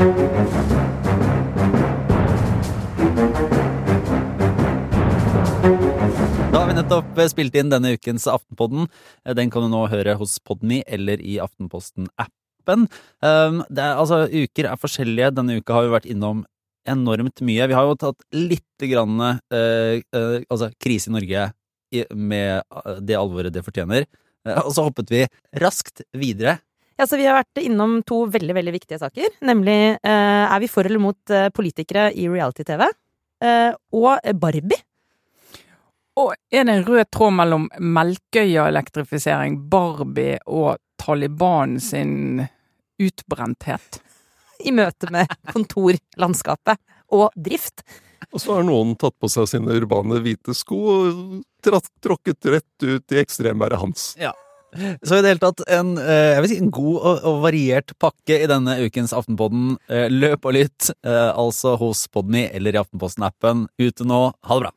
Da har vi nettopp eh, spilt inn denne ukens Aftenpodden. Eh, Den kan du nå høre hos Podme eller i Aftenposten-appen. Er, altså, uker er forskjellige. Denne uka har vi vært innom enormt mye. Vi har jo tatt litt grann eh, eh, altså, krise i Norge med eh, det alvoret det fortjener. Og så hoppet vi raskt videre. Ja, så Vi har vært innom to veldig veldig viktige saker. Nemlig eh, er vi for eller mot eh, politikere i reality-TV? Eh, og Barbie. Og er det en rød tråd mellom Melkøya-elektrifisering, Barbie og Taliban sin utbrenthet? I møte med kontorlandskapet og drift. Og så har noen tatt på seg sine urbane hvite sko og tråkket rett ut i ekstremværet hans. Ja. Så i det hele tatt en, eh, si en god og, og variert pakke i denne ukens Aftenpodden. Eh, Løp og lytt, eh, altså hos Podme eller i Aftenposten-appen. Ute nå. Ha det bra.